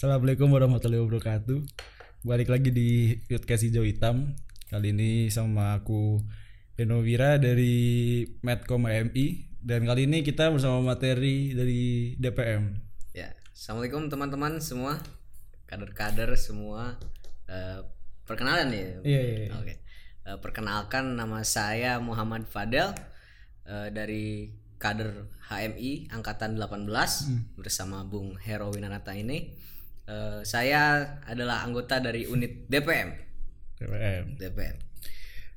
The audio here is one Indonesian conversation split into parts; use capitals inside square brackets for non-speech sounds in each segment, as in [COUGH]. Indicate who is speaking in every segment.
Speaker 1: Assalamualaikum warahmatullahi wabarakatuh. Balik lagi di podcast hijau hitam. Kali ini sama aku Reno Wira dari Medcom AMI dan kali ini kita bersama materi dari DPM.
Speaker 2: Ya, assalamualaikum teman-teman semua, kader-kader semua. Eh, perkenalan ya.
Speaker 1: Iya, iya, iya.
Speaker 2: Oke. Eh, perkenalkan nama saya Muhammad Fadel eh, dari kader HMI angkatan 18 bersama Bung Hero Winanata ini. Eh, saya adalah anggota dari unit DPM.
Speaker 1: DPM.
Speaker 2: DPM.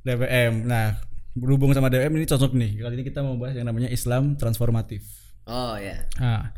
Speaker 1: DPM. Nah, berhubung sama DPM ini cocok nih. Kali ini kita mau bahas yang namanya Islam transformatif.
Speaker 2: Oh ya.
Speaker 1: Nah,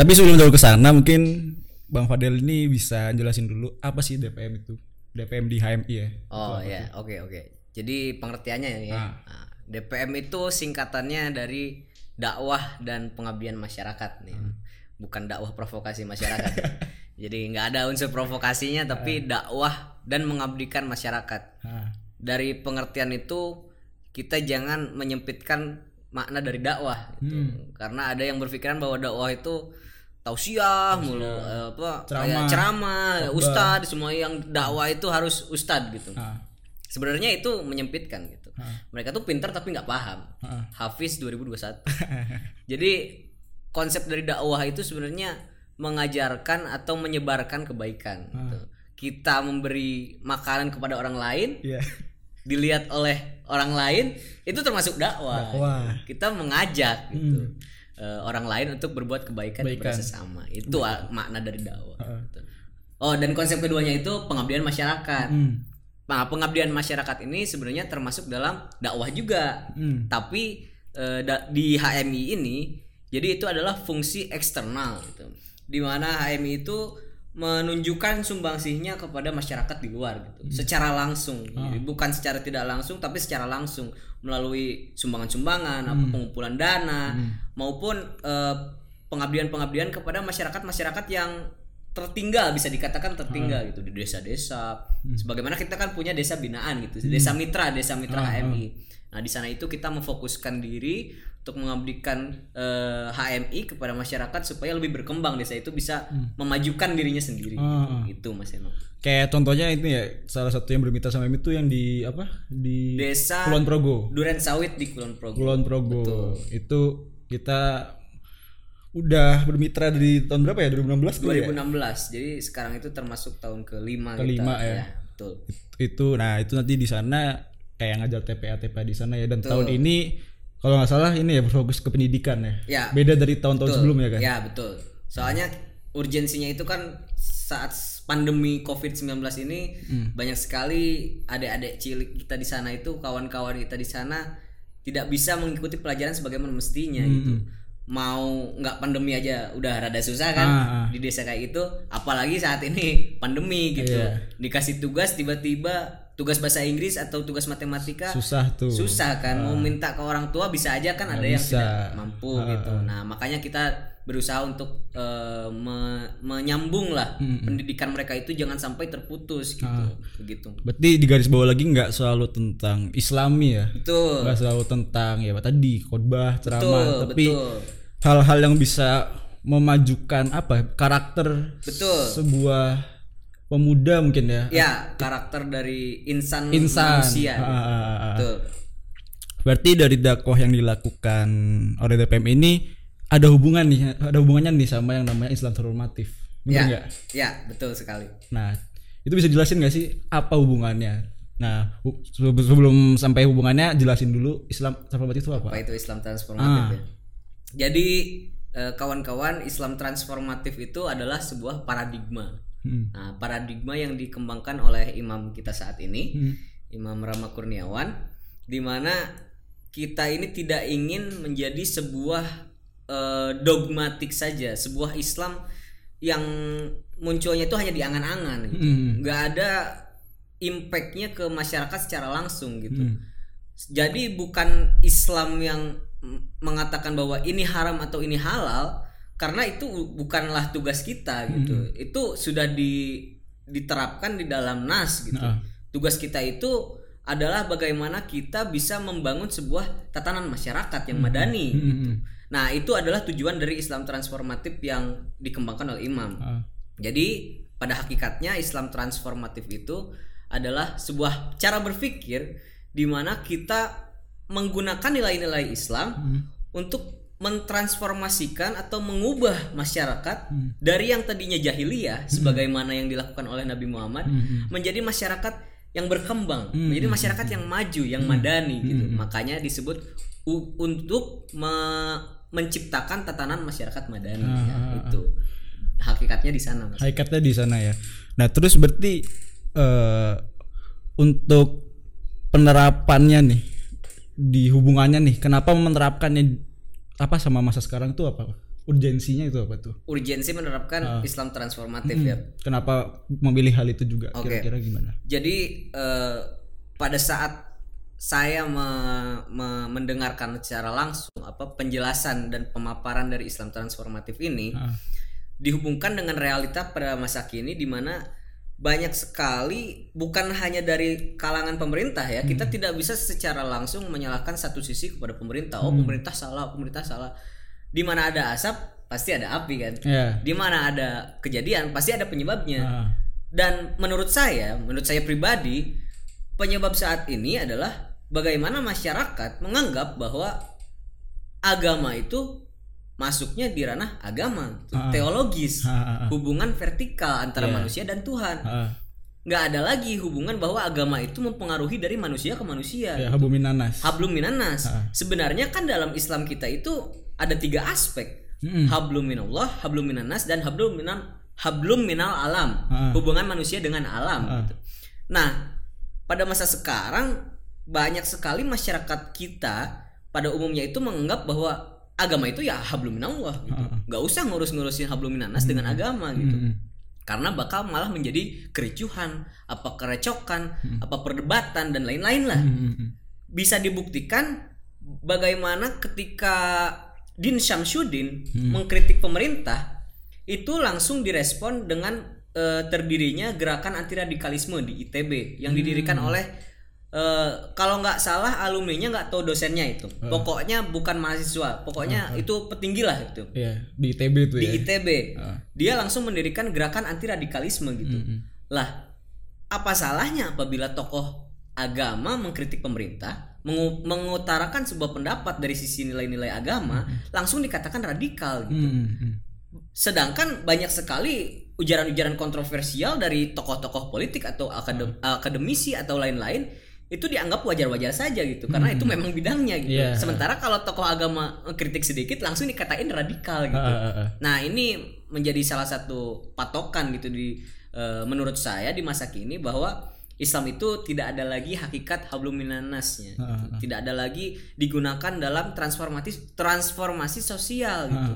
Speaker 1: tapi sebelum jauh ke sana mungkin Bang Fadel ini bisa jelasin dulu apa sih DPM itu? DPM di HMI ya.
Speaker 2: Oh ya, oke oke. Jadi pengertiannya ya.
Speaker 1: Ah.
Speaker 2: Nah, DPM itu singkatannya dari dakwah dan pengabdian masyarakat nih.
Speaker 1: Hmm.
Speaker 2: Bukan dakwah provokasi masyarakat. [LAUGHS] Jadi nggak ada unsur provokasinya tapi dakwah dan mengabdikan masyarakat.
Speaker 1: Nah,
Speaker 2: Dari pengertian itu kita jangan menyempitkan makna dari dakwah gitu.
Speaker 1: Hmm.
Speaker 2: Karena ada yang berpikiran bahwa dakwah itu tausiah mulu eh, apa
Speaker 1: Ceramah.
Speaker 2: kayak ceramah, ustad semua yang dakwah itu harus ustad gitu.
Speaker 1: nah,
Speaker 2: Sebenarnya itu menyempitkan gitu. Mereka tuh pintar tapi nggak paham.
Speaker 1: Heeh.
Speaker 2: Hafiz 2021. [LAUGHS] Jadi konsep dari dakwah itu sebenarnya mengajarkan atau menyebarkan kebaikan. gitu. Kita memberi makanan kepada orang lain,
Speaker 1: Iya.
Speaker 2: dilihat oleh orang lain, itu termasuk dakwah.
Speaker 1: Dakwah.
Speaker 2: Kita mengajak gitu. eh, orang lain untuk berbuat kebaikan, kepada sesama. Itu ah, makna dari dakwah.
Speaker 1: Heeh.
Speaker 2: gitu. Oh, dan konsep keduanya itu pengabdian masyarakat.
Speaker 1: Hmm.
Speaker 2: Nah, pengabdian masyarakat ini sebenarnya termasuk dalam dakwah juga.
Speaker 1: Hmm.
Speaker 2: Tapi eh, da- di HMI ini jadi itu adalah fungsi eksternal gitu. Di mana HMI itu menunjukkan sumbangsihnya kepada masyarakat di luar gitu. Secara langsung. Jadi bukan secara tidak langsung tapi secara langsung. Melalui sumbangan-sumbangan, apa pengumpulan dana maupun eh, pengabdian-pengabdian kepada masyarakat-masyarakat yang tertinggal bisa dikatakan tertinggal gitu. Di desa-desa. Sebagaimana kita kan punya desa binaan gitu, desa mitra, desa mitra HMI. Nah, di sana itu kita memfokuskan diri untuk mengabdikan eh, HMI kepada masyarakat supaya lebih berkembang desa itu bisa memajukan dirinya sendiri.
Speaker 1: Ah.
Speaker 2: Itu Mas Eno.
Speaker 1: Kayak contohnya itu ya salah satu yang bermitra sama itu yang di apa? Di
Speaker 2: Desa
Speaker 1: Kulon Progo.
Speaker 2: Duren Sawit di Kulon Progo.
Speaker 1: Kulon Progo. Itu kita udah bermitra dari tahun berapa ya? 2016 kali ya?
Speaker 2: 2016. Jadi sekarang itu termasuk tahun kelima
Speaker 1: Kelima
Speaker 2: kita.
Speaker 1: ya.
Speaker 2: betul.
Speaker 1: itu nah itu nanti di sana kayak ngajar TPA TPA di sana ya dan tahun ini kalau nggak salah ini ya berfokus ke pendidikan ya
Speaker 2: Ya.
Speaker 1: beda dari tahun-tahun sebelumnya kan
Speaker 2: Ya betul. Soalnya urgensinya itu kan saat pandemi COVID-19 ini
Speaker 1: Hmm.
Speaker 2: banyak sekali adik-adik cilik kita di sana itu kawan-kawan kita di sana tidak bisa mengikuti pelajaran sebagaimana mestinya gitu. Mau nggak pandemi aja udah rada susah kan
Speaker 1: Hmm. Ah, ah.
Speaker 2: di desa kayak gitu, apalagi saat ini pandemi gitu.
Speaker 1: Iya.
Speaker 2: Dikasih tugas tiba-tiba tugas bahasa Inggris atau tugas matematika?
Speaker 1: Susah tuh.
Speaker 2: Susah kan. Mau minta ke orang tua bisa aja kan ada yang
Speaker 1: bisa.
Speaker 2: tidak mampu gitu. Nah makanya kita berusaha untuk eh, me- menyambung lah pendidikan mereka itu jangan sampai terputus gitu. Begitu.
Speaker 1: Berarti di garis bawah lagi nggak selalu tentang Islami ya?
Speaker 2: Betul.
Speaker 1: Nggak selalu tentang ya tadi khotbah ceramah
Speaker 2: betul
Speaker 1: tapi
Speaker 2: betul.
Speaker 1: hal-hal yang bisa memajukan apa? Karakter
Speaker 2: betul.
Speaker 1: sebuah pemuda mungkin ya
Speaker 2: ya karakter dari insan,
Speaker 1: insan
Speaker 2: manusia
Speaker 1: Ah, ah, ah, ah.
Speaker 2: betul
Speaker 1: Berarti dari dakwah yang dilakukan oleh DPM ini ada hubungan nih, ada hubungannya nih sama yang namanya Islam transformatif. Bener
Speaker 2: ya
Speaker 1: nggak?
Speaker 2: ya betul sekali
Speaker 1: Nah, itu bisa jelasin nggak sih apa hubungannya? Nah, sebelum sampai hubungannya jelasin dulu Islam transformatif itu apa?
Speaker 2: apa itu Islam transformatif
Speaker 1: Ah.
Speaker 2: ya jadi eh, kawan-kawan Islam transformatif itu adalah sebuah paradigma
Speaker 1: Hmm.
Speaker 2: Nah, paradigma yang dikembangkan oleh imam kita saat ini,
Speaker 1: Hmm.
Speaker 2: Imam Rama Kurniawan, di mana kita ini tidak ingin menjadi sebuah eh, dogmatik saja, sebuah Islam yang munculnya itu hanya di angan-angan, gitu.
Speaker 1: Hmm.
Speaker 2: nggak ada impactnya ke masyarakat secara langsung gitu.
Speaker 1: Hmm.
Speaker 2: Jadi bukan Islam yang mengatakan bahwa ini haram atau ini halal karena itu bukanlah tugas kita gitu. Itu sudah di diterapkan di dalam nas gitu.
Speaker 1: Nah.
Speaker 2: Tugas kita itu adalah bagaimana kita bisa membangun sebuah tatanan masyarakat yang madani gitu.
Speaker 1: Hmm.
Speaker 2: Nah, itu adalah tujuan dari Islam transformatif yang dikembangkan oleh imam.
Speaker 1: Ah.
Speaker 2: Jadi pada hakikatnya Islam transformatif itu adalah sebuah cara berpikir di mana kita menggunakan nilai-nilai Islam untuk mentransformasikan atau mengubah masyarakat dari yang tadinya jahiliyah sebagaimana yang dilakukan oleh Nabi Muhammad menjadi masyarakat yang berkembang, menjadi masyarakat yang maju, yang madani gitu. Makanya disebut untuk me- menciptakan tatanan masyarakat madani ya, itu. Hakikatnya di sana, Mas.
Speaker 1: Hakikatnya di sana ya. Nah, terus berarti eh untuk penerapannya nih di hubungannya nih, kenapa menerapkannya apa sama masa sekarang itu apa? Urgensinya itu apa tuh?
Speaker 2: Urgensi menerapkan Islam transformatif ya.
Speaker 1: Kenapa memilih hal itu juga?
Speaker 2: Oke.
Speaker 1: Kira-kira gimana?
Speaker 2: Jadi eh, pada saat saya me- me- mendengarkan secara langsung apa penjelasan dan pemaparan dari Islam transformatif ini
Speaker 1: Ah.
Speaker 2: dihubungkan dengan realita pada masa kini di mana banyak sekali bukan hanya dari kalangan pemerintah ya kita tidak bisa secara langsung menyalahkan satu sisi kepada pemerintah. Oh pemerintah salah pemerintah salah. Di mana ada asap pasti ada api kan?
Speaker 1: Ya.
Speaker 2: di mana ada kejadian pasti ada penyebabnya.
Speaker 1: Ah.
Speaker 2: dan menurut saya, menurut saya pribadi, penyebab saat ini adalah bagaimana masyarakat menganggap bahwa agama itu masuknya di ranah agama, teologis,
Speaker 1: Ah, ah, ah.
Speaker 2: hubungan vertikal antara manusia dan Tuhan. Nggak ada lagi hubungan bahwa agama itu mempengaruhi dari manusia ke manusia.
Speaker 1: Ya, nanas.
Speaker 2: Hablum minanas. Sebenarnya kan dalam Islam kita itu ada tiga aspek. Hablum minallah, hablum minanas dan hablum minan hablum minal alam. Hubungan manusia dengan alam gitu. Nah, pada masa sekarang banyak sekali masyarakat kita pada umumnya itu menganggap bahwa agama itu ya hablum minallah gitu. Nggak usah ngurus-ngurusin hablum minanas dengan agama gitu
Speaker 1: Mm-mm.
Speaker 2: karena bakal malah menjadi kericuhan, apa kerecokan, apa perdebatan dan lain-lain lah.
Speaker 1: Mm-mm.
Speaker 2: Bisa dibuktikan bagaimana ketika Din Syamsuddin mengkritik pemerintah itu langsung direspon dengan eh, terdirinya gerakan anti radikalisme di ITB yang didirikan oleh eh, kalau nggak salah alumninya nggak tahu dosennya itu. Pokoknya bukan mahasiswa, pokoknya itu petinggi lah itu
Speaker 1: Ya, di ITB itu
Speaker 2: di
Speaker 1: ya.
Speaker 2: ITB. Dia langsung mendirikan gerakan anti radikalisme gitu. Lah, apa salahnya apabila tokoh agama mengkritik pemerintah, mengu- mengutarakan sebuah pendapat dari sisi nilai-nilai agama, langsung dikatakan radikal gitu.
Speaker 1: Mm-mm.
Speaker 2: Sedangkan banyak sekali ujaran-ujaran kontroversial dari tokoh-tokoh politik atau akadem- akademisi atau lain-lain itu dianggap wajar-wajar saja gitu karena itu memang bidangnya gitu.
Speaker 1: Iya.
Speaker 2: Sementara kalau tokoh agama kritik sedikit langsung dikatain radikal gitu.
Speaker 1: Ah, ah, ah.
Speaker 2: Nah, ini menjadi salah satu patokan gitu di eh, menurut saya di masa kini bahwa Islam itu tidak ada lagi hakikat hablum minannasnya. gitu. Tidak ada lagi digunakan dalam transformasi transformasi sosial gitu.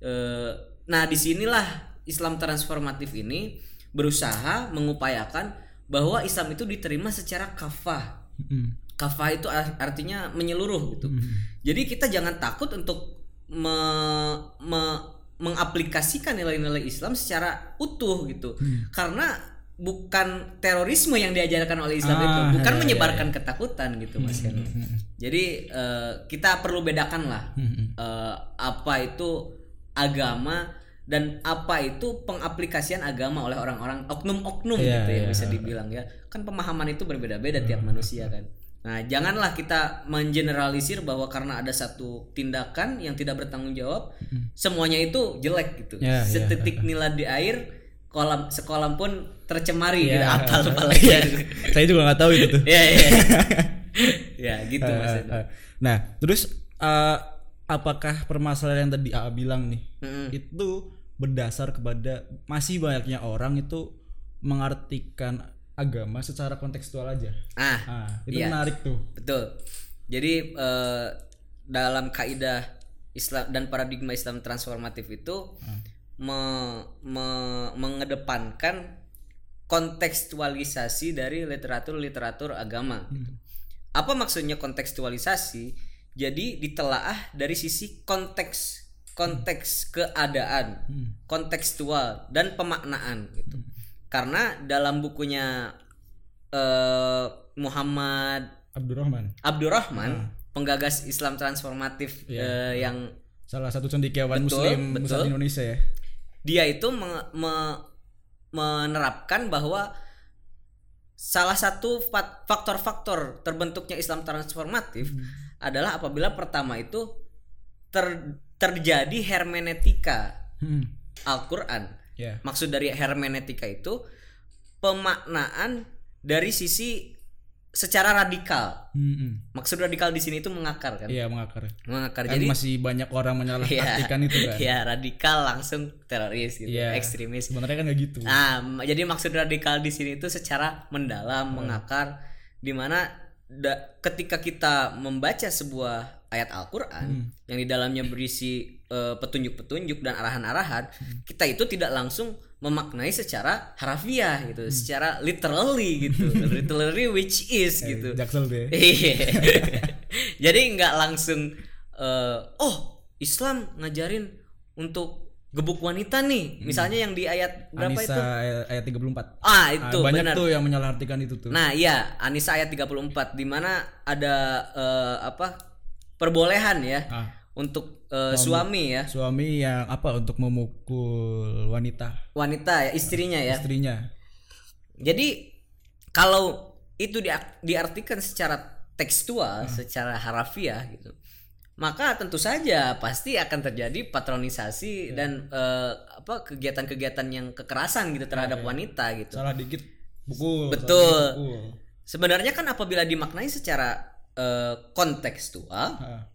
Speaker 2: Eh, nah, di sinilah Islam transformatif ini berusaha mengupayakan bahwa Islam itu diterima secara kafah.
Speaker 1: Mm-mm.
Speaker 2: Kafah itu ar- artinya menyeluruh gitu. Jadi kita jangan takut untuk me- me- mengaplikasikan nilai-nilai Islam secara utuh gitu. Karena bukan terorisme yang diajarkan oleh Islam
Speaker 1: Ah,
Speaker 2: itu, bukan
Speaker 1: iya,
Speaker 2: menyebarkan ketakutan gitu Mas Ken. Jadi eh, kita perlu bedakan lah eh, apa itu agama dan apa itu pengaplikasian agama oleh orang-orang oknum-oknum
Speaker 1: Iya,
Speaker 2: gitu ya
Speaker 1: iya.
Speaker 2: bisa dibilang ya. Kan pemahaman itu berbeda-beda tiap manusia kan. Nah, janganlah kita mengeneralisir bahwa karena ada satu tindakan yang tidak bertanggung jawab, semuanya itu jelek gitu.
Speaker 1: Ya, ya.
Speaker 2: Setitik nila di air, kolam sekolah pun tercemari gitu.
Speaker 1: Ya.
Speaker 2: Apa [LAUGHS] apalagi.
Speaker 1: Iya. Saya juga nggak tahu itu tuh.
Speaker 2: Ya, ya. [LAUGHS] ya, gitu
Speaker 1: eh. Nah, terus eh, apakah permasalahan yang tadi AA bilang nih
Speaker 2: Mm-mm.
Speaker 1: itu berdasar kepada masih banyaknya orang itu mengartikan agama secara kontekstual aja.
Speaker 2: Ah,
Speaker 1: Ah, itu
Speaker 2: Iya.
Speaker 1: menarik tuh.
Speaker 2: Betul. Jadi eh, dalam kaidah Islam dan paradigma Islam transformatif itu me- me- mengedepankan kontekstualisasi dari literatur-literatur agama. gitu. Apa maksudnya kontekstualisasi? Jadi ditelaah dari sisi konteks, konteks keadaan, kontekstual dan pemaknaan gitu. Karena dalam bukunya eh, Muhammad
Speaker 1: Abdurrahman,
Speaker 2: Abdurrahman, penggagas Islam transformatif eh, yang
Speaker 1: salah satu cendekiawan
Speaker 2: Betul,
Speaker 1: muslim besar
Speaker 2: betul.
Speaker 1: di Indonesia ya.
Speaker 2: dia itu me- me- menerapkan bahwa salah satu fak- faktor-faktor terbentuknya Islam transformatif adalah apabila pertama itu ter- terjadi hermeneutika
Speaker 1: Hmm.
Speaker 2: Al-Qur'an.
Speaker 1: Ya.
Speaker 2: Maksud dari hermeneutika itu pemaknaan dari sisi secara radikal.
Speaker 1: Hmm.
Speaker 2: Maksud radikal di sini itu mengakar kan?
Speaker 1: Iya mengakar.
Speaker 2: Mengakar.
Speaker 1: Kan
Speaker 2: Jadi
Speaker 1: masih banyak orang menyalahartikan itu kan.
Speaker 2: Iya, radikal langsung teroris gitu,
Speaker 1: Iya.
Speaker 2: ekstremis.
Speaker 1: Sebenarnya kan nggak gitu.
Speaker 2: Nah, jadi maksud radikal di sini itu secara mendalam,
Speaker 1: Hmm.
Speaker 2: mengakar di mana da- ketika kita membaca sebuah ayat Al-Qur'an
Speaker 1: Hmm.
Speaker 2: yang di dalamnya berisi eh, petunjuk-petunjuk dan arahan-arahan,
Speaker 1: Hmm.
Speaker 2: kita itu tidak langsung memaknai secara harfiah gitu,
Speaker 1: Hmm.
Speaker 2: secara literally gitu. [LAUGHS] literally which is gitu.
Speaker 1: Jaksel deh. [LAUGHS]
Speaker 2: Iya. Jadi nggak langsung eh, oh Islam ngajarin untuk gebuk wanita nih. Misalnya yang di ayat berapa
Speaker 1: Hmm. Anissa
Speaker 2: itu?
Speaker 1: ayat, ayat 34.
Speaker 2: Ah,
Speaker 1: Ah,
Speaker 2: itu
Speaker 1: banyak
Speaker 2: benar.
Speaker 1: tuh yang menyalahartikan itu tuh.
Speaker 2: Nah, iya, Anisa ayat 34 di mana ada eh, apa? perbolehan ya
Speaker 1: Ah,
Speaker 2: untuk eh, suami ya,
Speaker 1: suami yang apa untuk memukul wanita
Speaker 2: wanita ya, istrinya ya.
Speaker 1: istrinya.
Speaker 2: Jadi kalau itu dia- diartikan secara tekstual,
Speaker 1: Hmm.
Speaker 2: secara harafiah gitu, maka tentu saja pasti akan terjadi patronisasi
Speaker 1: Ya.
Speaker 2: dan eh, apa kegiatan-kegiatan yang kekerasan gitu terhadap wanita gitu.
Speaker 1: Salah dikit pukul.
Speaker 2: Betul.
Speaker 1: pukul.
Speaker 2: Sebenarnya kan apabila dimaknai secara eh, kontekstual,
Speaker 1: Ah,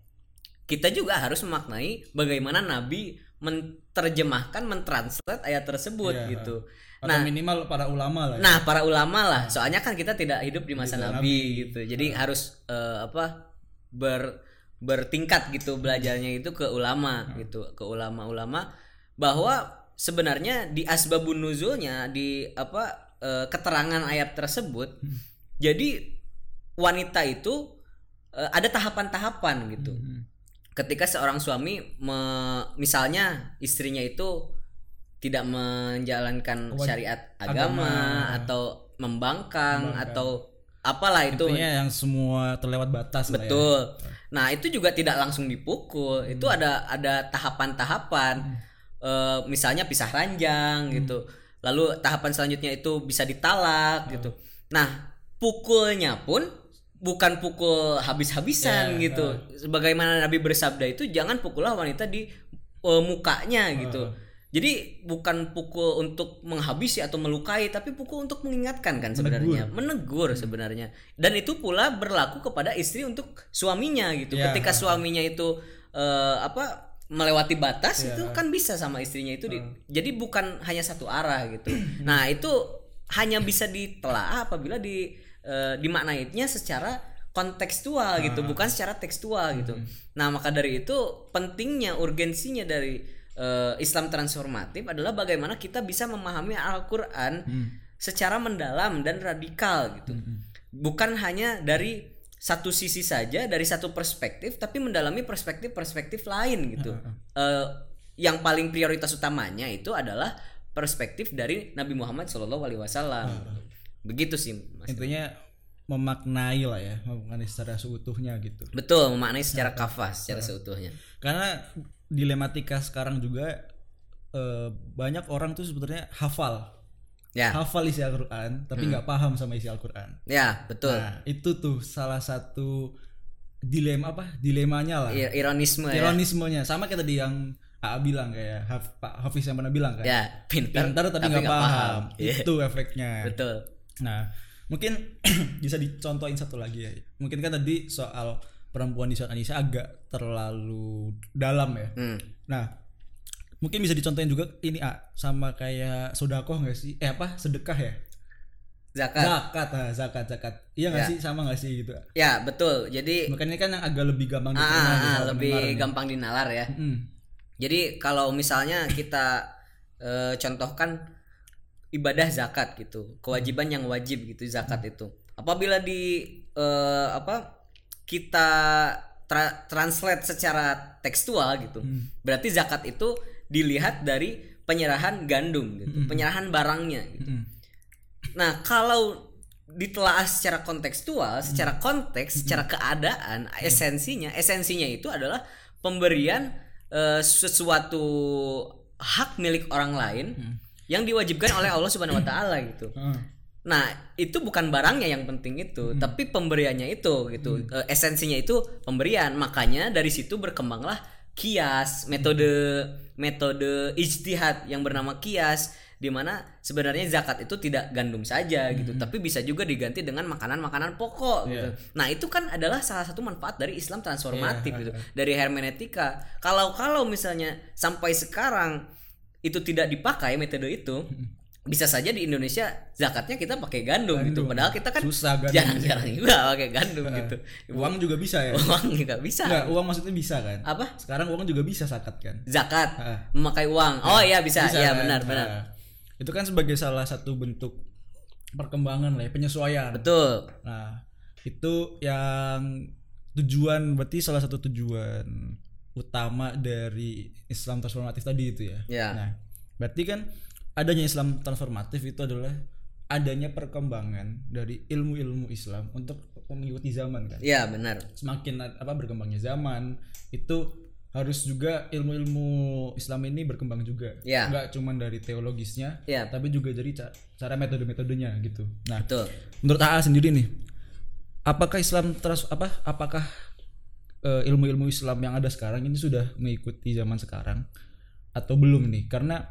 Speaker 2: kita juga harus memaknai bagaimana Nabi menerjemahkan, mentranslate ayat tersebut
Speaker 1: Iya.
Speaker 2: gitu.
Speaker 1: Atau minimal para ulama lah. ya.
Speaker 2: Nah, para ulama lah, soalnya kan kita tidak hidup di masa
Speaker 1: Tidak
Speaker 2: Nabi, gitu. Jadi harus eh, apa ber bertingkat gitu belajarnya itu ke ulama gitu, ke ulama-ulama bahwa sebenarnya di asbabun nuzulnya di apa eh, keterangan ayat tersebut jadi wanita itu eh, ada tahapan-tahapan gitu.
Speaker 1: Hmm.
Speaker 2: Ketika seorang suami me- misalnya istrinya itu tidak menjalankan syariat agama, atau membangkang, atau apalah itu
Speaker 1: Intinya yang semua terlewat batas lah ya.
Speaker 2: betul. Nah itu juga tidak langsung dipukul, itu
Speaker 1: Hmm.
Speaker 2: ada ada tahapan-tahapan, Eh, misalnya pisah ranjang
Speaker 1: Hmm.
Speaker 2: gitu. Lalu tahapan selanjutnya itu bisa ditalak gitu. Nah pukulnya pun bukan pukul habis-habisan
Speaker 1: Ya,
Speaker 2: gitu. Sebagaimana Nabi bersabda itu jangan pukullah wanita di eh, mukanya gitu. Jadi bukan pukul untuk menghabisi atau melukai, tapi pukul untuk mengingatkan kan sebenarnya, menegur sebenarnya. Dan itu pula berlaku kepada istri untuk suaminya gitu.
Speaker 1: Ya.
Speaker 2: Ketika suaminya itu eh, apa melewati batas
Speaker 1: Ya.
Speaker 2: itu kan bisa sama istrinya itu. di- jadi bukan hanya satu arah gitu. nah itu hanya bisa ditelaah apabila di eh, dimaknainya secara kontekstual gitu, bukan secara tekstual gitu. Nah maka dari itu pentingnya urgensinya dari eh, Islam transformatif adalah bagaimana kita bisa memahami Al-Quran secara mendalam dan radikal gitu. Bukan hanya dari satu sisi saja, dari satu perspektif, tapi mendalami perspektif-perspektif lain gitu. Eh, yang paling prioritas utamanya itu adalah perspektif dari Nabi Muhammad SAW. Begitu sih, Mas.
Speaker 1: Intinya memaknai lah ya, memaknai secara seutuhnya gitu.
Speaker 2: Betul, memaknai secara kafah, secara seutuhnya.
Speaker 1: Karena dilematika sekarang juga eh, banyak orang tuh sebenarnya hafal,
Speaker 2: Ya,
Speaker 1: hafal isi Al-Qur'an tapi nggak paham sama isi Al-Qur'an.
Speaker 2: ya betul.
Speaker 1: Nah, itu tuh salah satu dilema apa? Dilemanya lah.
Speaker 2: I- Ironisme ya.
Speaker 1: Ironismenya sama kayak tadi yang AA bilang kayak Haf- Pak Hafiz yang pernah bilang kan.
Speaker 2: Ya, pintar,
Speaker 1: Pintar tapi nggak paham.
Speaker 2: Iya,
Speaker 1: Itu efeknya.
Speaker 2: Betul.
Speaker 1: Nah, mungkin [CLEARS THROAT] bisa dicontohin satu lagi ya. Mungkin kan tadi soal perempuan di surat Anisa agak terlalu dalam ya.
Speaker 2: Hmm.
Speaker 1: Nah, mungkin bisa dicontohin juga ini ah sama kayak sodakoh nggak sih? Eh apa? Sedekah ya?
Speaker 2: Zakat.
Speaker 1: Zakat, nah, zakat, zakat. Iya nggak
Speaker 2: Ya.
Speaker 1: sih? Sama nggak sih gitu?
Speaker 2: Ya, betul. Jadi
Speaker 1: Makanya kan yang agak lebih gampang
Speaker 2: ah,
Speaker 1: diterima
Speaker 2: ah,
Speaker 1: nih
Speaker 2: ah,
Speaker 1: sama
Speaker 2: lebih
Speaker 1: nih.
Speaker 2: gampang dinalar ya.
Speaker 1: Mm.
Speaker 2: Jadi kalau misalnya kita eh, contohkan ibadah zakat gitu, kewajiban yang wajib gitu zakat itu. Apabila di eh, apa kita tra- translate secara tekstual gitu, berarti zakat itu dilihat dari penyerahan gandum gitu, penyerahan barangnya gitu.
Speaker 1: Mm.
Speaker 2: Nah, kalau ditelaah secara kontekstual, secara konteks, secara keadaan, esensinya, esensinya itu adalah pemberian eh, sesuatu hak milik orang lain yang diwajibkan oleh Allah Subhanahu wa taala gitu.
Speaker 1: Ah.
Speaker 2: Nah, itu bukan barangnya yang penting itu, tapi pemberiannya itu gitu. Eh, esensinya itu pemberian. Makanya dari situ berkembanglah kias, metode metode ijtihad yang bernama kias di mana sebenarnya zakat itu tidak gandum saja gitu, tapi bisa juga diganti dengan makanan-makanan pokok gitu. Nah, itu kan adalah salah satu manfaat dari Islam transformatif gitu, dari hermeneutika. Kalau kalau misalnya sampai sekarang itu tidak dipakai metode itu, bisa saja di Indonesia zakatnya kita pakai gandum, gitu. Padahal kita kan
Speaker 1: Susah gandum.
Speaker 2: jarang-jarang [LAUGHS] juga pakai gandum gitu.
Speaker 1: Uang juga bisa ya?
Speaker 2: Uang nggak bisa.
Speaker 1: Enggak, uang maksudnya bisa kan?
Speaker 2: Apa?
Speaker 1: Sekarang uang juga bisa zakat kan?
Speaker 2: Zakat
Speaker 1: Ah.
Speaker 2: memakai uang. Oh iya bisa,
Speaker 1: Bisa
Speaker 2: iya
Speaker 1: kan?
Speaker 2: benar benar.
Speaker 1: Nah, itu kan sebagai salah satu bentuk perkembangan lah ya, penyesuaian.
Speaker 2: Betul.
Speaker 1: Nah, itu yang tujuan berarti salah satu tujuan utama dari Islam transformatif tadi itu ya.
Speaker 2: Ya.
Speaker 1: Nah, berarti kan adanya Islam transformatif itu adalah adanya perkembangan dari ilmu-ilmu Islam untuk mengikuti zaman kan.
Speaker 2: Iya benar.
Speaker 1: Semakin apa berkembangnya zaman itu harus juga ilmu-ilmu Islam ini berkembang juga.
Speaker 2: Ya.
Speaker 1: Enggak cuma dari teologisnya,
Speaker 2: Ya.
Speaker 1: tapi juga dari ca- cara metode-metodenya gitu. Nah,
Speaker 2: Betul.
Speaker 1: menurut AA sendiri nih apakah Islam terus apa apakah eh, ilmu-ilmu Islam yang ada sekarang ini sudah mengikuti zaman sekarang atau belum nih karena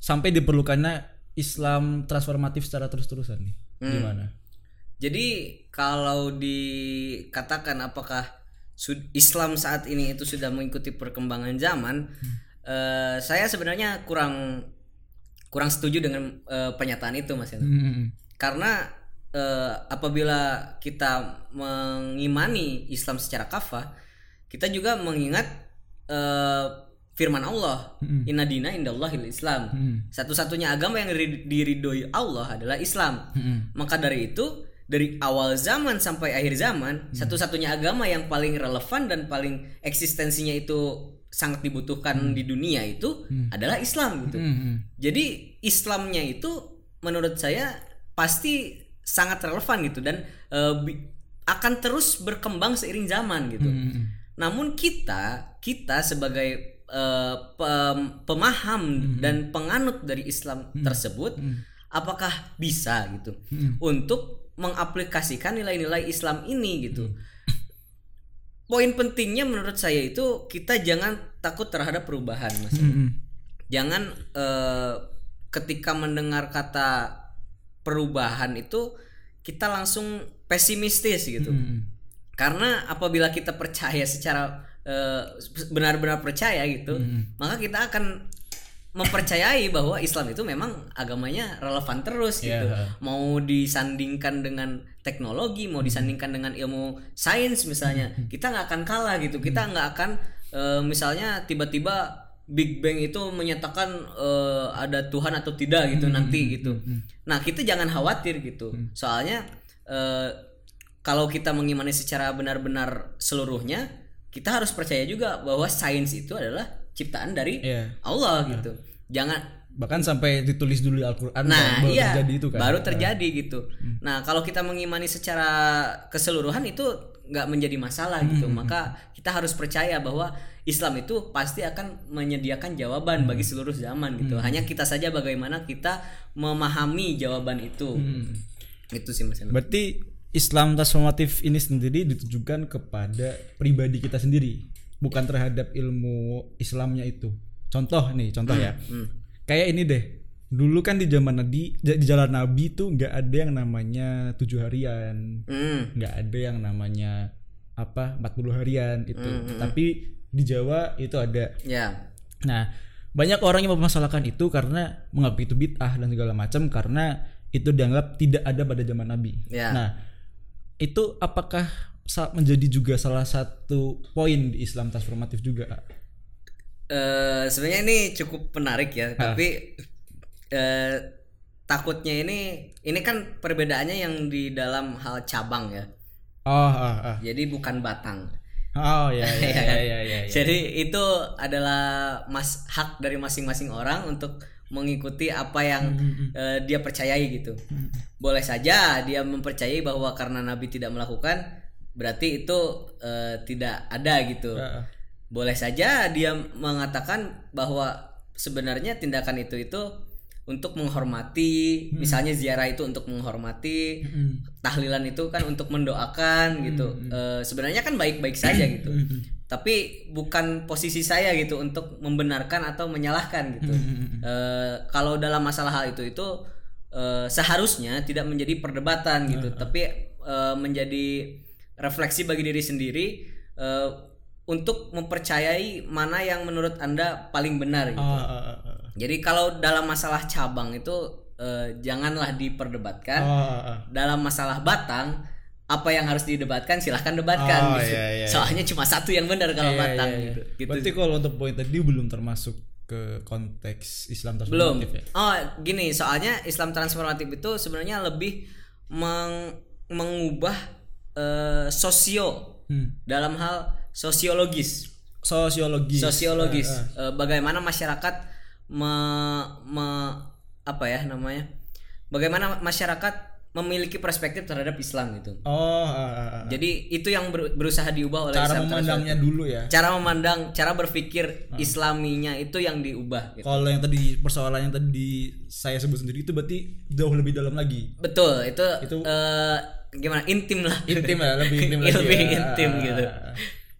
Speaker 1: sampai diperlukannya Islam transformatif secara terus-terusan nih. Gimana?
Speaker 2: Jadi kalau dikatakan apakah Islam saat ini itu sudah mengikuti perkembangan zaman, eh, saya sebenarnya kurang kurang setuju dengan eh, pernyataan itu Mas.
Speaker 1: Hmm,
Speaker 2: Karena eh, apabila kita mengimani Islam secara kafah, kita juga mengingat eh, firman Allah, Inna dina indallahil Islam.
Speaker 1: Hmm.
Speaker 2: Satu-satunya agama yang diri- diridhoi Allah adalah Islam.
Speaker 1: Hmm.
Speaker 2: Maka dari itu dari awal zaman sampai akhir zaman, satu-satunya agama yang paling relevan dan paling eksistensinya itu sangat dibutuhkan di dunia itu adalah Islam gitu.
Speaker 1: Hmm.
Speaker 2: Jadi Islamnya itu menurut saya pasti sangat relevan gitu dan eh, akan terus berkembang seiring zaman gitu.
Speaker 1: Hmm.
Speaker 2: Namun kita kita sebagai eh, pem- pemaham dan penganut dari Islam tersebut apakah bisa gitu untuk mengaplikasikan nilai-nilai Islam ini gitu. [COUGHS] Poin pentingnya menurut saya itu kita jangan takut terhadap perubahan, Mas.
Speaker 1: Hmm.
Speaker 2: Jangan eh, ketika mendengar kata perubahan itu kita langsung pesimistis gitu.
Speaker 1: Hmm.
Speaker 2: Karena apabila kita percaya secara eh, benar-benar percaya gitu, maka kita akan mempercayai bahwa Islam itu memang agamanya relevan terus gitu.
Speaker 1: Iya.
Speaker 2: Mau disandingkan dengan teknologi, mau disandingkan dengan ilmu sains misalnya, kita nggak akan kalah gitu. Kita nggak akan eh, misalnya tiba-tiba Big Bang itu menyatakan eh, ada Tuhan atau tidak gitu nanti gitu. Nah kita jangan khawatir gitu. Soalnya eh, kalau kita mengimani secara benar-benar seluruhnya, kita harus percaya juga bahwa sains itu adalah ciptaan dari
Speaker 1: Iya.
Speaker 2: Allah gitu. Jangan
Speaker 1: bahkan sampai ditulis dulu di Al-Qur'an
Speaker 2: Nah,
Speaker 1: baru
Speaker 2: iya,
Speaker 1: terjadi itu kan
Speaker 2: baru terjadi gitu. Nah, kalau kita mengimani secara keseluruhan itu nggak menjadi masalah gitu. Maka kita harus percaya bahwa Islam itu pasti akan menyediakan jawaban bagi seluruh zaman gitu. Hanya kita saja bagaimana kita memahami jawaban itu. Itu sih Mas.
Speaker 1: Berarti Islam transformatif ini sendiri ditujukan kepada pribadi kita sendiri, bukan terhadap ilmu Islamnya itu. Contoh nih, contoh ya. Kayak ini deh. Dulu kan di zaman Nabi, di jalan Nabi tuh nggak ada yang namanya tujuh harian,
Speaker 2: Hmm.
Speaker 1: nggak ada yang namanya apa 40 harian itu. Tapi di Jawa itu ada.
Speaker 2: Ya.
Speaker 1: Nah, banyak orang yang mempermasalahkan itu karena menganggap itu bid'ah dan segala macam karena itu dianggap tidak ada pada zaman Nabi.
Speaker 2: Ya.
Speaker 1: Nah, itu apakah menjadi juga salah satu poin di Islam transformatif juga?
Speaker 2: eh sebenarnya ini cukup menarik ya, tapi eh takutnya ini ini kan perbedaannya yang di dalam hal cabang ya.
Speaker 1: Oh, ah, ah.
Speaker 2: Jadi bukan batang.
Speaker 1: Oh, ya, ya, ya, ya, ya, ya. [LAUGHS]
Speaker 2: Jadi itu adalah mas hak dari masing-masing orang untuk mengikuti apa yang eh, dia percayai gitu. Boleh saja dia mempercayai bahwa karena Nabi tidak melakukan berarti itu eh, tidak ada gitu. Boleh saja dia mengatakan bahwa sebenarnya tindakan itu itu untuk menghormati misalnya ziarah itu untuk menghormati tahlilan itu kan untuk mendoakan gitu. Eh, sebenarnya kan baik-baik saja gitu tapi bukan posisi saya gitu untuk membenarkan atau menyalahkan gitu. Eh, kalau dalam masalah hal itu itu eh, seharusnya tidak menjadi perdebatan gitu. Tapi eh, menjadi refleksi bagi diri sendiri eh, untuk mempercayai mana yang menurut anda paling benar gitu. Jadi kalau dalam masalah cabang itu eh, janganlah diperdebatkan. Dalam masalah batang apa yang harus didebatkan silahkan debatkan.
Speaker 1: Oh,
Speaker 2: gitu.
Speaker 1: iya, iya,
Speaker 2: Soalnya cuma satu yang benar kalau
Speaker 1: Iya,
Speaker 2: batang
Speaker 1: iya, iya.
Speaker 2: gitu. Gitu.
Speaker 1: Berarti kalau untuk poin tadi belum termasuk ke konteks Islam
Speaker 2: Belum.
Speaker 1: transformatif ya?
Speaker 2: Oh gini soalnya Islam transformatif itu sebenarnya lebih meng- mengubah eh, sosio
Speaker 1: Hmm.
Speaker 2: dalam hal sosiologis.
Speaker 1: Sosiologis.
Speaker 2: sosiologis
Speaker 1: ah.
Speaker 2: Eh, bagaimana masyarakat me, me- apa ya namanya bagaimana masyarakat memiliki perspektif terhadap Islam gitu
Speaker 1: Oh, ah, ah.
Speaker 2: jadi itu yang ber- berusaha diubah oleh
Speaker 1: cara
Speaker 2: Islam
Speaker 1: memandangnya dulu ya.
Speaker 2: cara memandang cara berpikir Islaminya itu yang diubah gitu.
Speaker 1: Kalau yang tadi persoalan yang tadi saya sebut sendiri itu berarti jauh lebih dalam lagi.
Speaker 2: betul itu,
Speaker 1: Itu-
Speaker 2: eh, gimana intim lah
Speaker 1: Intim ya, lebih intim [LAUGHS] lagi.
Speaker 2: Lebih
Speaker 1: ya.
Speaker 2: intim gitu.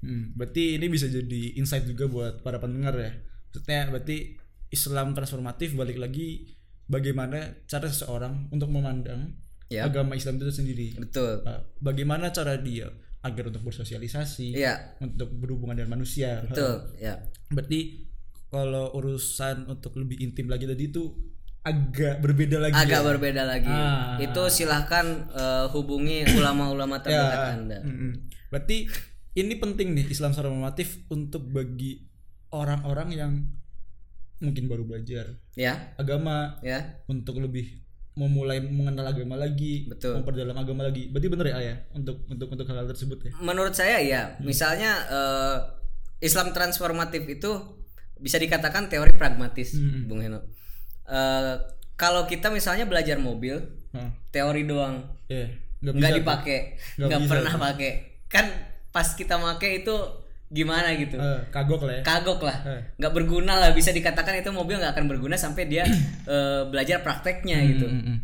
Speaker 1: Hmm, berarti ini bisa jadi insight juga buat para pendengar ya. Maksudnya berarti Islam transformatif balik lagi bagaimana cara seseorang untuk memandang
Speaker 2: Ya.
Speaker 1: agama Islam itu sendiri.
Speaker 2: betul
Speaker 1: Uh, bagaimana cara dia agar untuk bersosialisasi,
Speaker 2: Iya.
Speaker 1: untuk berhubungan dengan manusia.
Speaker 2: betul ya
Speaker 1: Berarti kalau urusan untuk lebih intim lagi tadi itu agak berbeda lagi.
Speaker 2: agak
Speaker 1: ya?
Speaker 2: berbeda lagi
Speaker 1: Ah.
Speaker 2: itu silahkan eh, hubungi ulama-ulama terdekat
Speaker 1: Ya,
Speaker 2: anda
Speaker 1: mm-mm. Berarti ini penting nih Islam transformatif untuk bagi orang-orang yang mungkin baru belajar
Speaker 2: ya
Speaker 1: agama
Speaker 2: ya
Speaker 1: untuk lebih memulai mengenal agama lagi,
Speaker 2: Betul.
Speaker 1: memperdalam agama lagi. Berarti bener ya ayah untuk untuk untuk hal, -hal tersebut ya.
Speaker 2: menurut saya ya misalnya eh, Islam transformatif itu bisa dikatakan teori pragmatis Bung Heno Eh, kalau kita misalnya belajar mobil
Speaker 1: Hah.
Speaker 2: teori doang
Speaker 1: Iya, nggak
Speaker 2: dipakai
Speaker 1: Nggak
Speaker 2: pernah pakai kan pas kita pakai itu gimana gitu
Speaker 1: Eh, kagok lah ya.
Speaker 2: kagok lah
Speaker 1: Eh.
Speaker 2: nggak berguna lah bisa dikatakan itu mobil nggak akan berguna sampai dia [CLEARS THROAT] eh, belajar prakteknya gitu
Speaker 1: Mm, mm, mm.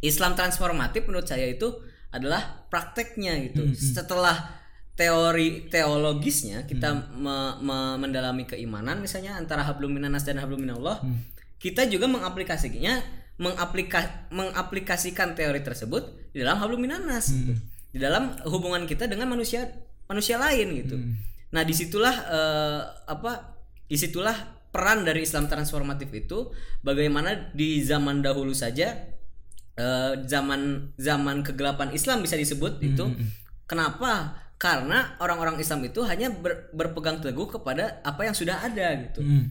Speaker 2: Islam transformatif menurut saya itu adalah prakteknya gitu. Setelah teori teologisnya kita me- me- mendalami keimanan misalnya antara hablum minanas dan hablum minallah, kita juga mengaplikasikannya mengaplika, mengaplikasikan teori tersebut di dalam hablum minanas gitu. Di dalam hubungan kita dengan manusia manusia lain gitu. Nah, di situlah eh, apa? Di situlah peran dari Islam transformatif itu bagaimana di zaman dahulu saja eh, zaman zaman kegelapan Islam bisa disebut itu kenapa karena orang-orang Islam itu hanya ber- berpegang teguh kepada apa yang sudah ada gitu
Speaker 1: Mm.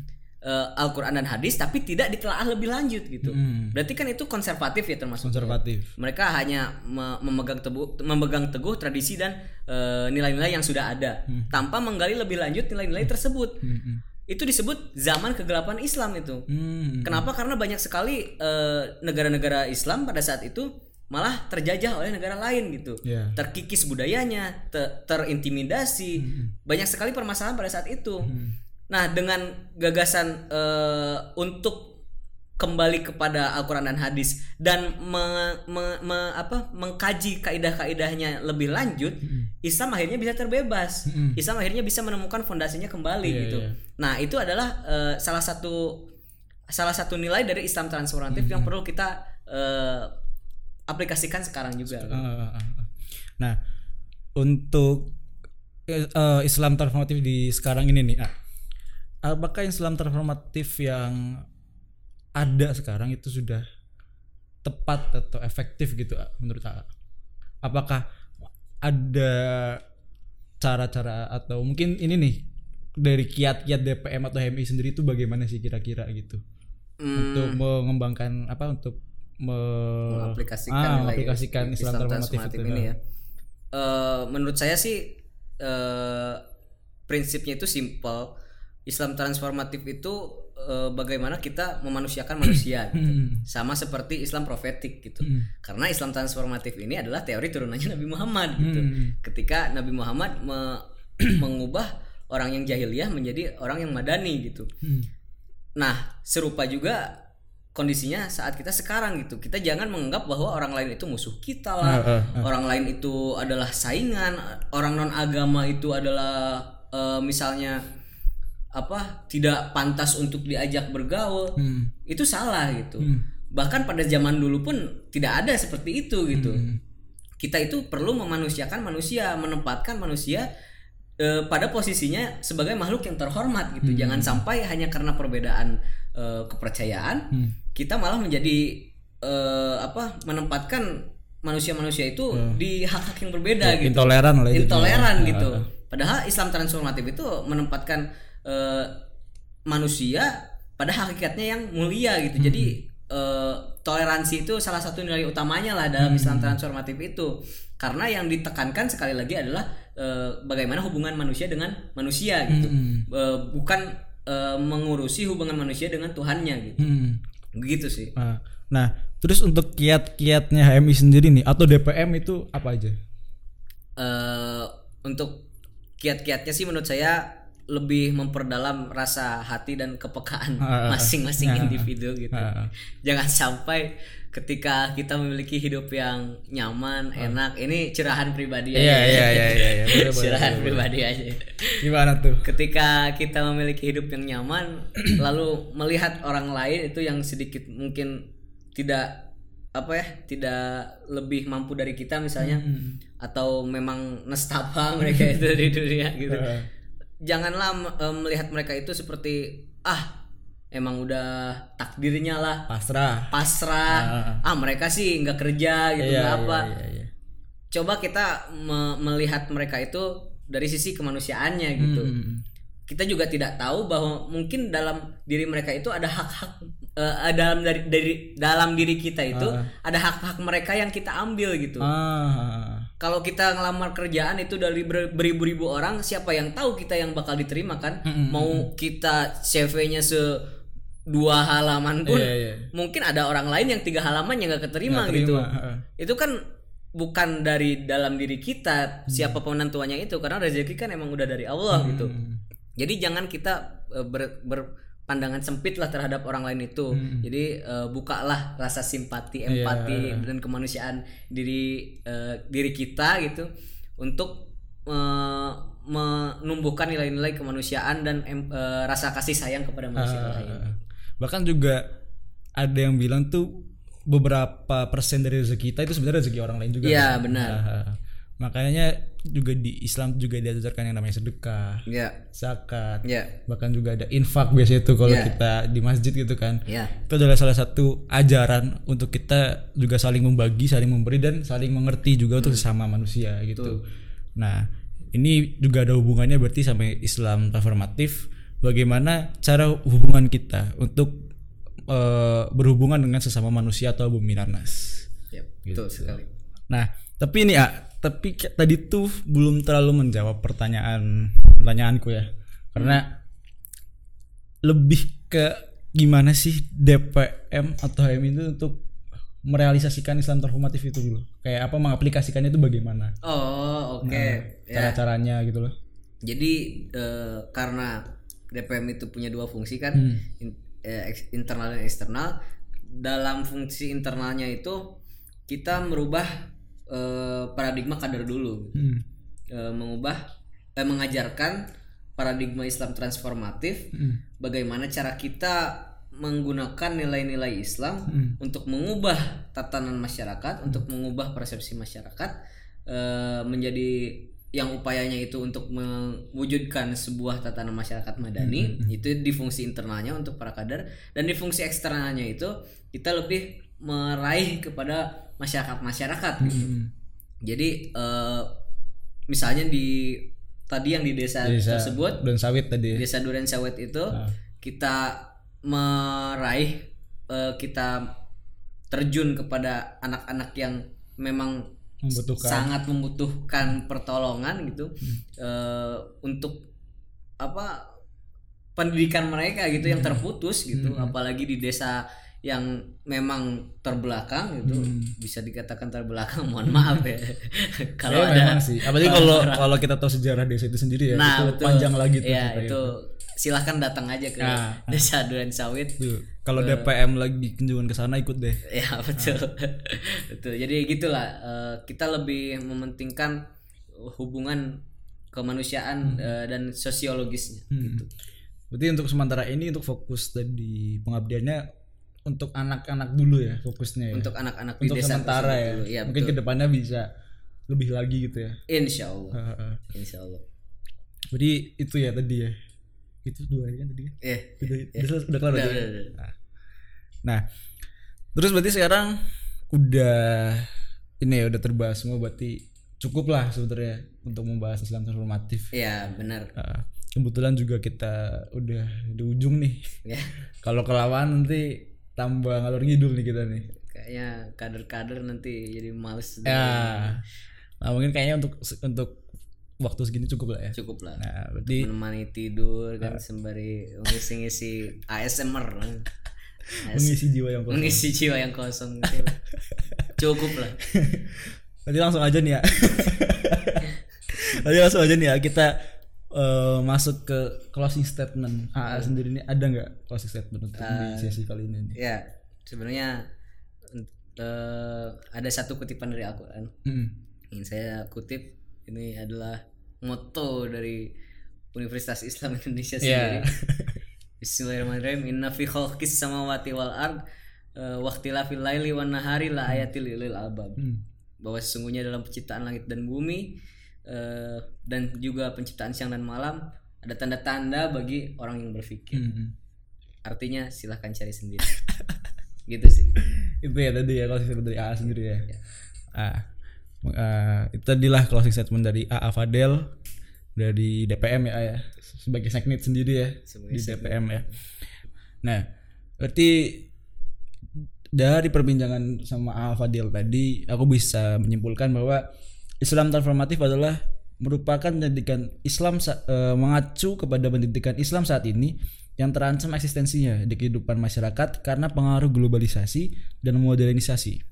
Speaker 2: Eh, Al-Quran dan hadis tapi tidak ditelaah lebih lanjut gitu
Speaker 1: Mm.
Speaker 2: berarti kan itu konservatif ya termasuk
Speaker 1: Konservatif.
Speaker 2: mereka hanya me- memegang teguh memegang teguh tradisi dan eh, nilai-nilai yang sudah ada tanpa menggali lebih lanjut nilai-nilai tersebut
Speaker 1: Mm, mm.
Speaker 2: itu disebut zaman kegelapan Islam itu
Speaker 1: Mm.
Speaker 2: Kenapa? Karena banyak sekali eh, negara-negara Islam pada saat itu malah terjajah oleh negara lain gitu.
Speaker 1: Ya.
Speaker 2: Terkikis budayanya, te- terintimidasi. Banyak sekali permasalahan pada saat itu. Nah, dengan gagasan eh, untuk kembali kepada Al-Qur'an dan hadis dan me- me- me- apa mengkaji kaidah-kaidahnya lebih lanjut, Islam akhirnya bisa terbebas. Islam akhirnya bisa menemukan fondasinya kembali
Speaker 1: Iya,
Speaker 2: gitu.
Speaker 1: iya.
Speaker 2: Nah, itu adalah eh, salah satu salah satu nilai dari Islam transformatif yang perlu kita eh, aplikasikan sekarang juga.
Speaker 1: Ah. Nah, untuk eh, Islam transformatif di sekarang ini nih, ah, apakah Islam transformatif yang ada sekarang itu sudah tepat atau efektif gitu menurut A? Apakah ada cara-cara atau mungkin ini nih dari kiat-kiat DPM atau HMI sendiri itu bagaimana sih kira-kira gitu
Speaker 2: Hmm,
Speaker 1: untuk mengembangkan apa untuk me-
Speaker 2: mengaplikasikan
Speaker 1: ah, mengaplikasikan Islam, transformatif, itu.
Speaker 2: ini ya. Eh, menurut saya sih eh, prinsipnya itu simple. Islam transformatif itu eh, bagaimana kita memanusiakan manusia gitu.
Speaker 1: Hmm.
Speaker 2: Sama seperti Islam profetik gitu.
Speaker 1: Hmm.
Speaker 2: Karena Islam transformatif ini adalah teori turunannya Nabi Muhammad gitu.
Speaker 1: Hmm.
Speaker 2: Ketika Nabi Muhammad me- [CLEARS THROAT] mengubah orang yang jahiliyah menjadi orang yang madani gitu.
Speaker 1: Hmm.
Speaker 2: Nah, serupa juga kondisinya saat kita sekarang gitu kita jangan menganggap bahwa orang lain itu musuh kita
Speaker 1: Ah,
Speaker 2: lah
Speaker 1: ah,
Speaker 2: orang lain itu adalah saingan orang non agama itu adalah eh, misalnya apa tidak pantas untuk diajak bergaul
Speaker 1: Hmm.
Speaker 2: itu salah gitu
Speaker 1: Hmm.
Speaker 2: bahkan pada zaman dulu pun tidak ada seperti itu gitu
Speaker 1: Hmm.
Speaker 2: kita itu perlu memanusiakan manusia menempatkan manusia eh, pada posisinya sebagai makhluk yang terhormat gitu
Speaker 1: Hmm.
Speaker 2: jangan sampai hanya karena perbedaan eh, kepercayaan
Speaker 1: Hmm.
Speaker 2: kita malah menjadi eh, apa menempatkan manusia-manusia itu di hak-hak yang berbeda gitu
Speaker 1: Intoleran lah
Speaker 2: intoleran
Speaker 1: Ah,
Speaker 2: gitu
Speaker 1: ah.
Speaker 2: padahal Islam transformatif itu menempatkan eh, manusia pada hakikatnya yang mulia gitu. Jadi eh, toleransi itu salah satu nilai utamanya lah dalam Islam transformatif itu. Karena yang ditekankan sekali lagi adalah eh, bagaimana hubungan manusia dengan manusia gitu.
Speaker 1: Hmm.
Speaker 2: Eh, bukan eh, mengurusi hubungan manusia dengan Tuhannya gitu.
Speaker 1: Hmm.
Speaker 2: gitu sih.
Speaker 1: Nah, nah, terus untuk kiat-kiatnya HMI sendiri nih atau DPM itu apa aja?
Speaker 2: eh untuk kiat-kiatnya sih menurut saya lebih memperdalam rasa hati dan kepekaan [LAUGHS]
Speaker 1: Ah,
Speaker 2: masing-masing
Speaker 1: Ah, ah.
Speaker 2: individu gitu.
Speaker 1: Ah.
Speaker 2: Jangan sampai ketika kita memiliki hidup yang nyaman, enak. Ini curahan pribadi.
Speaker 1: Iya,
Speaker 2: aja.
Speaker 1: iya, iya, iya, iya. [LAUGHS]
Speaker 2: Curahan
Speaker 1: boleh,
Speaker 2: pribadi aja.
Speaker 1: Gimana tuh?
Speaker 2: Ketika kita memiliki hidup yang nyaman, [CLEARS THROAT] lalu melihat orang lain itu yang sedikit mungkin tidak apa ya, tidak lebih mampu dari kita misalnya
Speaker 1: Hmm.
Speaker 2: atau memang nestapa [LAUGHS] mereka itu di dunia gitu.
Speaker 1: Ah.
Speaker 2: Janganlah eh, melihat mereka itu seperti ah emang udah takdirnya lah
Speaker 1: Pasrah.
Speaker 2: pasrah ah mereka sih nggak kerja gitu
Speaker 1: Iya,
Speaker 2: nggak
Speaker 1: iya,
Speaker 2: apa
Speaker 1: iya, iya.
Speaker 2: coba kita me- melihat mereka itu dari sisi kemanusiaannya gitu
Speaker 1: Hmm.
Speaker 2: kita juga tidak tahu bahwa mungkin dalam diri mereka itu ada hak-hak eh, dalam dari dari dalam diri kita itu
Speaker 1: Ah.
Speaker 2: ada hak-hak mereka yang kita ambil gitu
Speaker 1: Ah.
Speaker 2: Kalau kita ngelamar kerjaan itu dari ber- beribu-ribu orang siapa yang tahu kita yang bakal diterima kan
Speaker 1: Mm-mm.
Speaker 2: mau kita CV-nya se dua halaman pun
Speaker 1: Iya, iya.
Speaker 2: mungkin ada orang lain yang tiga halaman yang nggak keterima
Speaker 1: Nggak
Speaker 2: gitu
Speaker 1: terima, heeh.
Speaker 2: itu kan bukan dari dalam diri kita
Speaker 1: Hmm.
Speaker 2: siapa penentuannya itu karena rezeki kan emang udah dari Allah gitu
Speaker 1: Hmm.
Speaker 2: jadi jangan kita eh, ber- berpandangan sempit lah terhadap orang lain itu.
Speaker 1: Hmm.
Speaker 2: Jadi eh, bukalah rasa simpati,
Speaker 1: Iya.
Speaker 2: empati dan kemanusiaan diri eh, diri kita gitu untuk eh, menumbuhkan nilai-nilai kemanusiaan dan eh, rasa kasih sayang kepada manusia
Speaker 1: Ah,
Speaker 2: lain.
Speaker 1: bahkan juga ada yang bilang tuh beberapa persen dari rezeki kita itu sebenarnya rezeki orang lain juga
Speaker 2: Iya,
Speaker 1: kan?
Speaker 2: benar.
Speaker 1: Ah, makanya juga di Islam juga diajarkan yang namanya sedekah
Speaker 2: Ya,
Speaker 1: zakat
Speaker 2: ya,
Speaker 1: bahkan juga ada infak biasanya itu kalau
Speaker 2: Iya.
Speaker 1: kita di masjid gitu kan
Speaker 2: ya,
Speaker 1: itu adalah salah satu ajaran untuk kita juga saling membagi, saling memberi dan saling mengerti juga untuk sesama manusia gitu. Nah, ini juga ada hubungannya berarti sampai Islam transformatif. Bagaimana cara hubungan kita untuk eh, berhubungan dengan sesama manusia atau bumi nanas.
Speaker 2: ya, betul sekali.
Speaker 1: Nah, tapi ini ah, tapi tadi tuh belum terlalu menjawab pertanyaan pertanyaanku ya. Karena lebih ke gimana sih DPM atau HM itu untuk merealisasikan Islam transformatif itu dulu. Kayak apa mengaplikasikannya itu bagaimana?
Speaker 2: Oh, oke. Ya.
Speaker 1: Cara-caranya gitu loh.
Speaker 2: Jadi eh, karena DPM itu punya dua fungsi kan,
Speaker 1: Hmm.
Speaker 2: in- eh, internal dan eksternal. Dalam fungsi internalnya itu kita merubah eh, paradigma kadar dulu,
Speaker 1: Hmm.
Speaker 2: Eh, mengubah, eh, mengajarkan paradigma Islam transformatif.
Speaker 1: Hmm.
Speaker 2: Bagaimana cara kita menggunakan nilai-nilai Islam
Speaker 1: Hmm.
Speaker 2: untuk mengubah tatanan masyarakat, untuk mengubah persepsi masyarakat eh, menjadi yang upayanya itu untuk mewujudkan sebuah tatanan masyarakat madani itu di fungsi internalnya untuk para kader dan di fungsi eksternalnya itu kita lebih meraih kepada masyarakat masyarakat gitu.
Speaker 1: Hmm.
Speaker 2: Jadi eh, misalnya di tadi yang di desa,
Speaker 1: Desa
Speaker 2: tersebut
Speaker 1: dan sawit tadi.
Speaker 2: desa Duren Sawit itu
Speaker 1: Ah.
Speaker 2: kita meraih eh, kita terjun kepada anak-anak yang memang
Speaker 1: Membutuhkan.
Speaker 2: sangat membutuhkan pertolongan gitu
Speaker 1: Hmm.
Speaker 2: eh, untuk apa pendidikan mereka gitu yang terputus gitu
Speaker 1: Hmm.
Speaker 2: apalagi di desa yang memang terbelakang itu
Speaker 1: Hmm.
Speaker 2: bisa dikatakan terbelakang [LAUGHS] mohon maaf ya [LAUGHS] kalau
Speaker 1: Ya,
Speaker 2: ada
Speaker 1: sih. Apalagi kalau kalau kita tahu sejarah desa itu sendiri ya,
Speaker 2: nah
Speaker 1: itu
Speaker 2: betul
Speaker 1: panjang lagi tuh.
Speaker 2: ya itu silahkan datang aja ke
Speaker 1: Nah.
Speaker 2: desa Duren Sawit
Speaker 1: Kalau DPM lagi kunjungan ke sana ikut deh.
Speaker 2: ya betul [LAUGHS] betul jadi gitulah eh, kita lebih mementingkan hubungan kemanusiaan eh, dan sosiologisnya gitu
Speaker 1: Berarti untuk sementara ini untuk fokus tadi pengabdiannya untuk anak-anak dulu ya fokusnya ya.
Speaker 2: untuk anak-anak di
Speaker 1: Untuk
Speaker 2: desa
Speaker 1: sementara ya.
Speaker 2: dulu. ya
Speaker 1: Mungkin
Speaker 2: betul
Speaker 1: ke depannya bisa lebih lagi gitu ya.
Speaker 2: insya Allah insya Allah
Speaker 1: Jadi itu ya tadi ya. Itu dua kan tadi kan.
Speaker 2: eh
Speaker 1: Udah, udah, udah kelar
Speaker 2: udah,
Speaker 1: tadi?
Speaker 2: udah, udah.
Speaker 1: Nah. Nah, terus berarti sekarang udah ini ya udah terbahas semua berarti cukup lah sebenarnya untuk membahas Islam transformatif.
Speaker 2: ya benar
Speaker 1: Nah, kebetulan juga kita udah di ujung nih.
Speaker 2: ya
Speaker 1: Kalau kelawan nanti tambah ngalor ngidul nih kita nih.
Speaker 2: kayaknya kader-kader nanti jadi males
Speaker 1: Ya. Nah, mungkin kayaknya untuk untuk waktu segini cukup lah ya.
Speaker 2: cukup lah
Speaker 1: Nah, berarti
Speaker 2: menemani tidur kan sembari ngisi-ngisi ASMR AS- [LAUGHS]
Speaker 1: mengisi jiwa yang kosong.
Speaker 2: mengisi jiwa yang kosong gitu. cukup lah [LAUGHS]
Speaker 1: Tadi langsung aja nih ya. [LAUGHS] Tadi langsung aja nih ya kita eh, masuk ke closing statement. AA sendiri ini ada nggak closing statement untuk di sesi kali ini?
Speaker 2: Ya sebenarnya eh, ada satu kutipan dari Al-Quran
Speaker 1: Mm-mm.
Speaker 2: ingin saya kutip ini adalah moto dari Universitas Islam Indonesia sendiri
Speaker 1: Ya. [LAUGHS]
Speaker 2: Bismillahirrahmanirrahim Inna fi khalqis samawati wal ard eh, Waqtilafil laili wan nahari la ayatil lil albab
Speaker 1: Hmm.
Speaker 2: bahwa sesungguhnya dalam penciptaan langit dan bumi eh, dan juga penciptaan siang dan malam ada tanda-tanda bagi orang yang berpikir.
Speaker 1: Mm-mm.
Speaker 2: Artinya silahkan cari sendiri. [LAUGHS] gitu sih.
Speaker 1: Itu ya tadi ya closing statement dari AA sendiri ya. Ah. Eh, itu tadilah closing statement dari AA Fadel dari DPM ya ya sebagai seknit sendiri ya
Speaker 2: Sebagai
Speaker 1: di DPM ya. Nah, berarti dari perbincangan sama AA Fadil tadi aku bisa menyimpulkan bahwa Islam transformatif adalah merupakan pendidikan Islam eh, mengacu kepada pendidikan Islam saat ini yang terancam eksistensinya di kehidupan masyarakat karena pengaruh globalisasi dan modernisasi.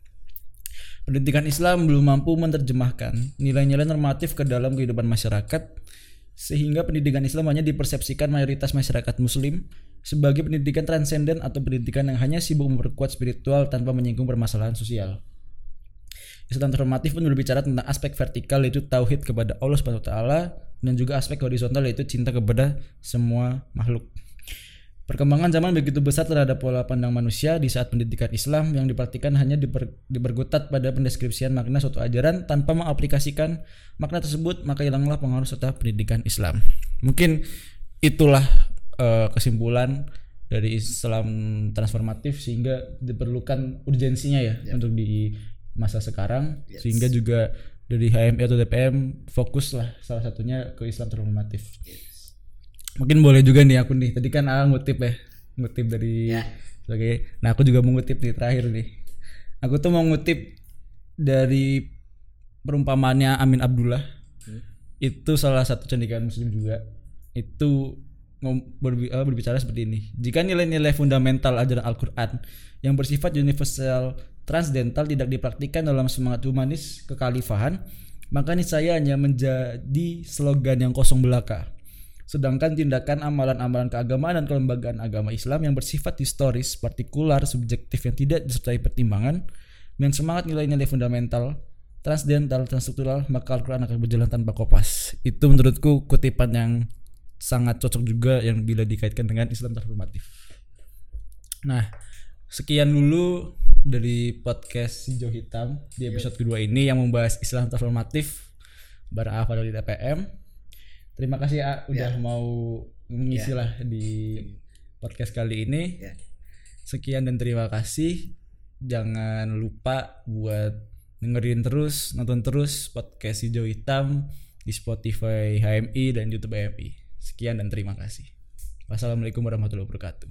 Speaker 1: Pendidikan Islam belum mampu menerjemahkan nilai-nilai normatif ke dalam kehidupan masyarakat sehingga pendidikan Islam hanya dipersepsikan mayoritas masyarakat muslim sebagai pendidikan transenden atau pendidikan yang hanya sibuk memperkuat spiritual tanpa menyinggung permasalahan sosial. Islam transformatif pun berbicara tentang aspek vertikal yaitu tauhid kepada Allah Subhanahu wa taala dan juga aspek horizontal yaitu cinta kepada semua makhluk. Perkembangan zaman begitu besar terhadap pola pandang manusia di saat pendidikan Islam yang diperhatikan hanya diper, diperkutat pada pendeskripsian makna suatu ajaran tanpa mengaplikasikan makna tersebut maka hilanglah pengaruh serta pendidikan Islam. Mungkin itulah eh, kesimpulan dari Islam transformatif sehingga diperlukan urgensinya ya untuk di masa sekarang sehingga juga dari HMI atau DPM fokus lah salah satunya ke Islam transformatif. Mungkin boleh juga nih aku nih. Tadi kan aku ngutip ya, ngutip dari
Speaker 2: Ya.
Speaker 1: sebagai. Nah aku juga mau ngutip nih terakhir nih. Aku tuh mau ngutip dari perumpamaannya Amin Abdullah. Itu salah satu cendekiawan Muslim juga. Itu berbicara seperti ini. Jika nilai-nilai fundamental ajaran Al-Quran yang bersifat universal transdental tidak dipraktikkan dalam semangat humanis kekhalifahan, maka niscaya hanya menjadi slogan yang kosong belaka. Sedangkan tindakan amalan-amalan keagamaan dan kelembagaan agama Islam yang bersifat historis, partikular, subjektif yang tidak disertai pertimbangan, dengan semangat nilai-nilai fundamental, transdental, transstruktural, maka Al-Quran akan berjalan tanpa kopas. Itu menurutku kutipan yang sangat cocok juga yang bila dikaitkan dengan Islam transformatif. Nah, sekian dulu dari podcast Hijau Hitam di episode kedua ini yang membahas Islam transformatif bareng Alfa dari TPM. Terima kasih A udah mau mengisi lah di podcast kali ini.
Speaker 2: Ya.
Speaker 1: Sekian dan terima kasih. Jangan lupa buat dengerin terus, nonton terus podcast Hijau Hitam di Spotify HMI dan YouTube HMI. Sekian dan terima kasih. Wassalamualaikum warahmatullahi wabarakatuh.